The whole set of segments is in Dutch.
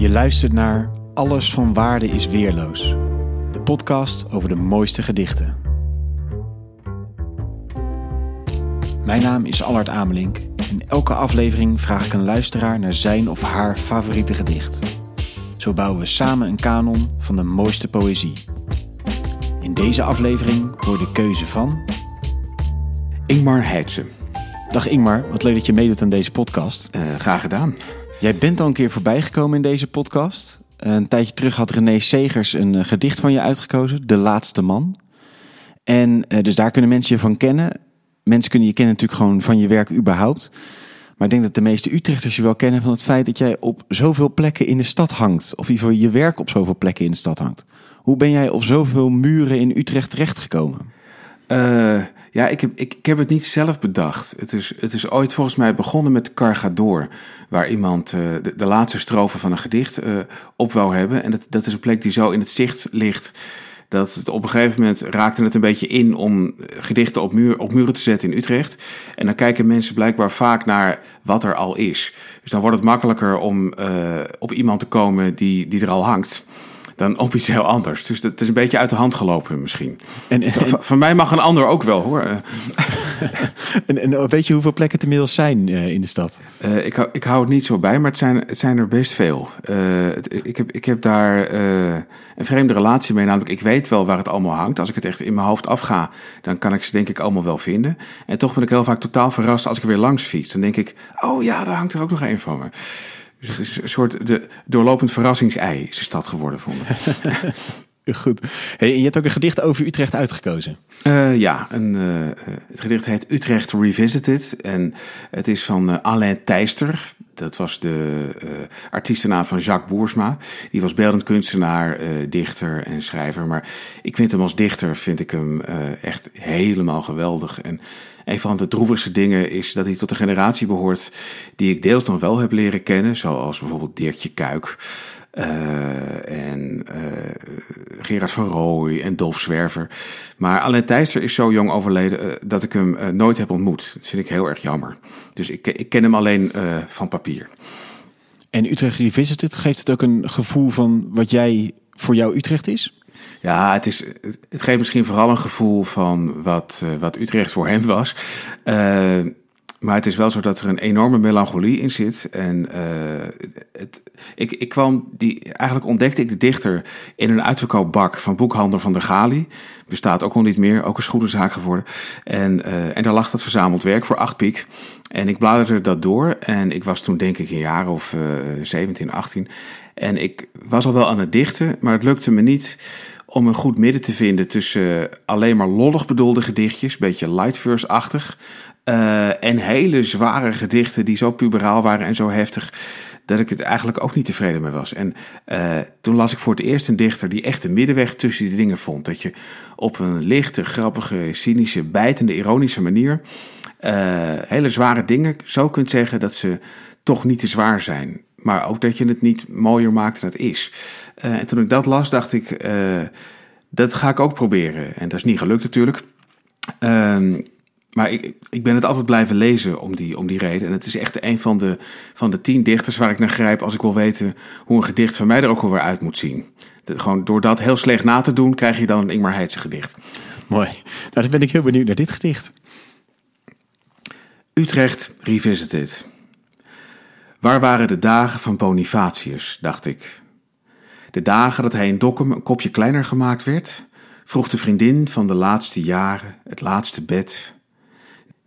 Je luistert naar Alles van Waarde is Weerloos, de podcast over de mooiste gedichten. Mijn naam is Allard Amelink. In elke aflevering vraag ik een luisteraar naar zijn of haar favoriete gedicht. Zo bouwen we samen een kanon van de mooiste poëzie. In deze aflevering hoor de keuze van. Ingmar Heidse. Dag Ingmar, wat leuk dat je meedoet aan deze podcast. Uh, graag gedaan. Jij bent al een keer voorbijgekomen in deze podcast. Een tijdje terug had René Segers een eh, gedicht van je uitgekozen, De Laatste Man. En uh, dus daar kunnen mensen je van kennen. Mensen kunnen je kennen natuurlijk gewoon van je werk überhaupt. Maar ik denk dat de meeste Utrechters je wel kennen van het feit dat jij op zoveel plekken in de stad hangt. Of in je werk op zoveel plekken in de stad hangt. Hoe ben jij op zoveel muren in Utrecht terechtgekomen? Uh, ja, ik heb, ik, ik, heb het niet zelf bedacht. Het is, het is ooit volgens mij begonnen met Cargador. Waar iemand de, de, laatste strofe van een gedicht uh, op wou hebben. En dat, dat is een plek die zo in het zicht ligt. Dat het op een gegeven moment raakte het een beetje in om gedichten op, muur, op muren te zetten in Utrecht. En dan kijken mensen blijkbaar vaak naar wat er al is. Dus dan wordt het makkelijker om op iemand te komen die, die er al hangt dan op iets heel anders. Dus het is een beetje uit de hand gelopen misschien. En, en, van, van, mij mag een ander ook wel hoor. en, en weet je hoeveel plekken het inmiddels zijn uh, in de stad? Uh, ik, hou, ik hou het niet zo bij, maar het zijn, het zijn er best veel. Uh, het, ik, heb, ik heb daar een vreemde relatie mee. Namelijk, ik weet wel waar het allemaal hangt. Als ik het echt in mijn hoofd afga, dan kan ik ze denk ik allemaal wel vinden. En toch ben ik heel vaak totaal verrast als ik er weer langs fiets. Dan denk ik, oh ja, daar hangt er ook nog een van me. Dus het is een soort de doorlopend verrassingsei is de stad geworden, vond ik. Goed. Hey, je hebt ook een gedicht over Utrecht uitgekozen. Uh, ja, een, uh, het gedicht heet Utrecht Revisited. En het is van uh, Alain Thijster. Dat was de artiestennaam van Jacques Boersma. Die was beeldend kunstenaar, dichter en schrijver. Maar ik vind hem als dichter vind ik hem echt helemaal geweldig. En een van de droevigste dingen is dat hij tot een generatie behoort die ik deels dan wel heb leren kennen, zoals bijvoorbeeld Dirkje Kuik. Uh, en uh, Gerard van Rooij en Dolf Zwerver. Maar Alain Thijster is zo jong overleden uh, dat ik hem nooit heb ontmoet. Dat vind ik heel erg jammer. Dus ik, ik ken hem alleen van papier. En Utrecht Revisited, geeft het ook een gevoel van wat jij voor jou Utrecht is? Ja, het, is, het geeft misschien vooral een gevoel van wat, wat Utrecht voor hem was. Uh, maar het is wel zo dat er een enorme melancholie in zit. En uh, het, ik, ik kwam die, eigenlijk ontdekte ik de dichter in een uitverkoopbak van boekhandel van der Gali. Bestaat ook al niet meer, ook een schoenenzaak geworden. En, uh, en daar lag dat verzameld werk voor acht piek. En ik bladerde dat door. En ik was toen denk ik een jaar of uh, 17, 18. En ik was al wel aan het dichten, maar het lukte me niet om een goed midden te vinden tussen alleen maar lollig bedoelde gedichtjes, beetje lightverse-achtig, uh, en hele zware gedichten die zo puberaal waren en zo heftig dat ik het eigenlijk ook niet tevreden mee was. En uh, toen las ik voor het eerst een dichter die echt een middenweg tussen die dingen vond. Dat je op een lichte, grappige, cynische, bijtende, ironische manier uh, hele zware dingen zo kunt zeggen dat ze toch niet te zwaar zijn. Maar ook dat je het niet mooier maakt dan het is. En toen ik dat las, dacht ik, dat ga ik ook proberen. En dat is niet gelukt natuurlijk. Uh, maar ik, ik ben het altijd blijven lezen om die, om die reden. En het is echt een van de, van de tien dichters waar ik naar grijp als ik wil weten hoe een gedicht van mij er ook alweer uit moet zien. De, gewoon door dat heel slecht na te doen, krijg je dan een Ingmar Heidse gedicht. Mooi. Nou, dan ben ik heel benieuwd naar dit gedicht. Utrecht Revisited. Waar waren de dagen van Bonifatius, dacht ik. De dagen dat hij in Dokkum een kopje kleiner gemaakt werd, vroeg de vriendin van de laatste jaren, het laatste bed.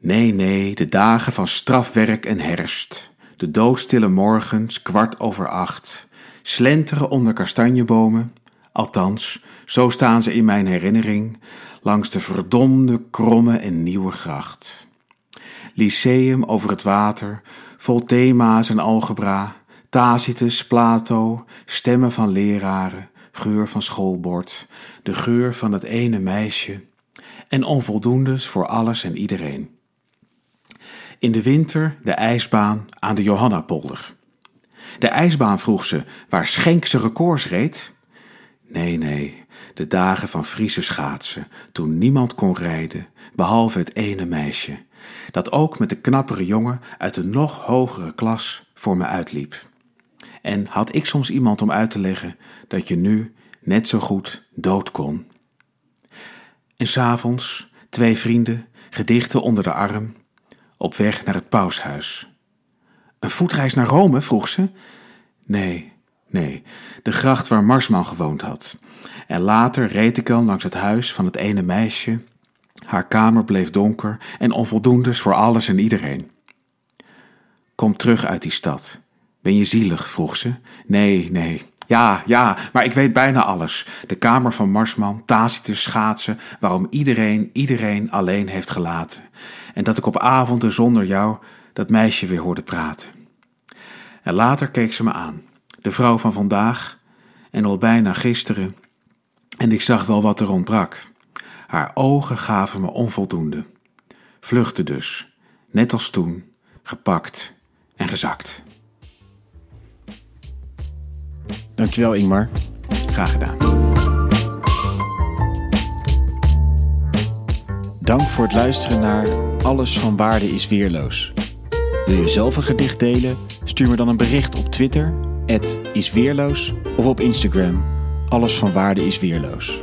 Nee, nee, de dagen van strafwerk en herfst, de doodstille morgens, kwart over acht, slenteren onder kastanjebomen, althans, zo staan ze in mijn herinnering, langs de verdomde, kromme en nieuwe gracht. Lyceum over het water, vol thema's en algebra, Tacitus, Plato, stemmen van leraren, geur van schoolbord, de geur van het ene meisje. En onvoldoendes voor alles en iedereen. In de winter de ijsbaan aan de Johannapolder. De ijsbaan vroeg ze waar Schenkse records reed. Nee, nee, de dagen van Friese schaatsen, toen niemand kon rijden, behalve het ene meisje, dat ook met de knappere jongen uit de nog hogere klas voor me uitliep. En had ik soms iemand om uit te leggen dat je nu net zo goed dood kon. En s'avonds twee vrienden, gedichten onder de arm, op weg naar het paushuis. Een voetreis naar Rome, vroeg ze. Nee, nee, de gracht waar Marsman gewoond had. En later reed ik dan langs het huis van het ene meisje. Haar kamer bleef donker en onvoldoendes voor alles en iedereen. Kom terug uit die stad. Ben je zielig? vroeg ze. Nee, nee. Ja, ja, maar ik weet bijna alles. De kamer van Marsman, Tacitus schaatsen, waarom iedereen iedereen alleen heeft gelaten. En dat ik op avonden zonder jou dat meisje weer hoorde praten. En later keek ze me aan, de vrouw van vandaag en al bijna gisteren, en ik zag wel wat er ontbrak. Haar ogen gaven me onvoldoende. Vluchtte dus, net als toen, gepakt en gezakt. Dankjewel Ingmar. Graag gedaan. Dank voor het luisteren naar Alles van Waarde is Weerloos. Wil je zelf een gedicht delen? Stuur me dan een bericht op Twitter, isweerloos, of op Instagram, Alles van Waarde is Weerloos.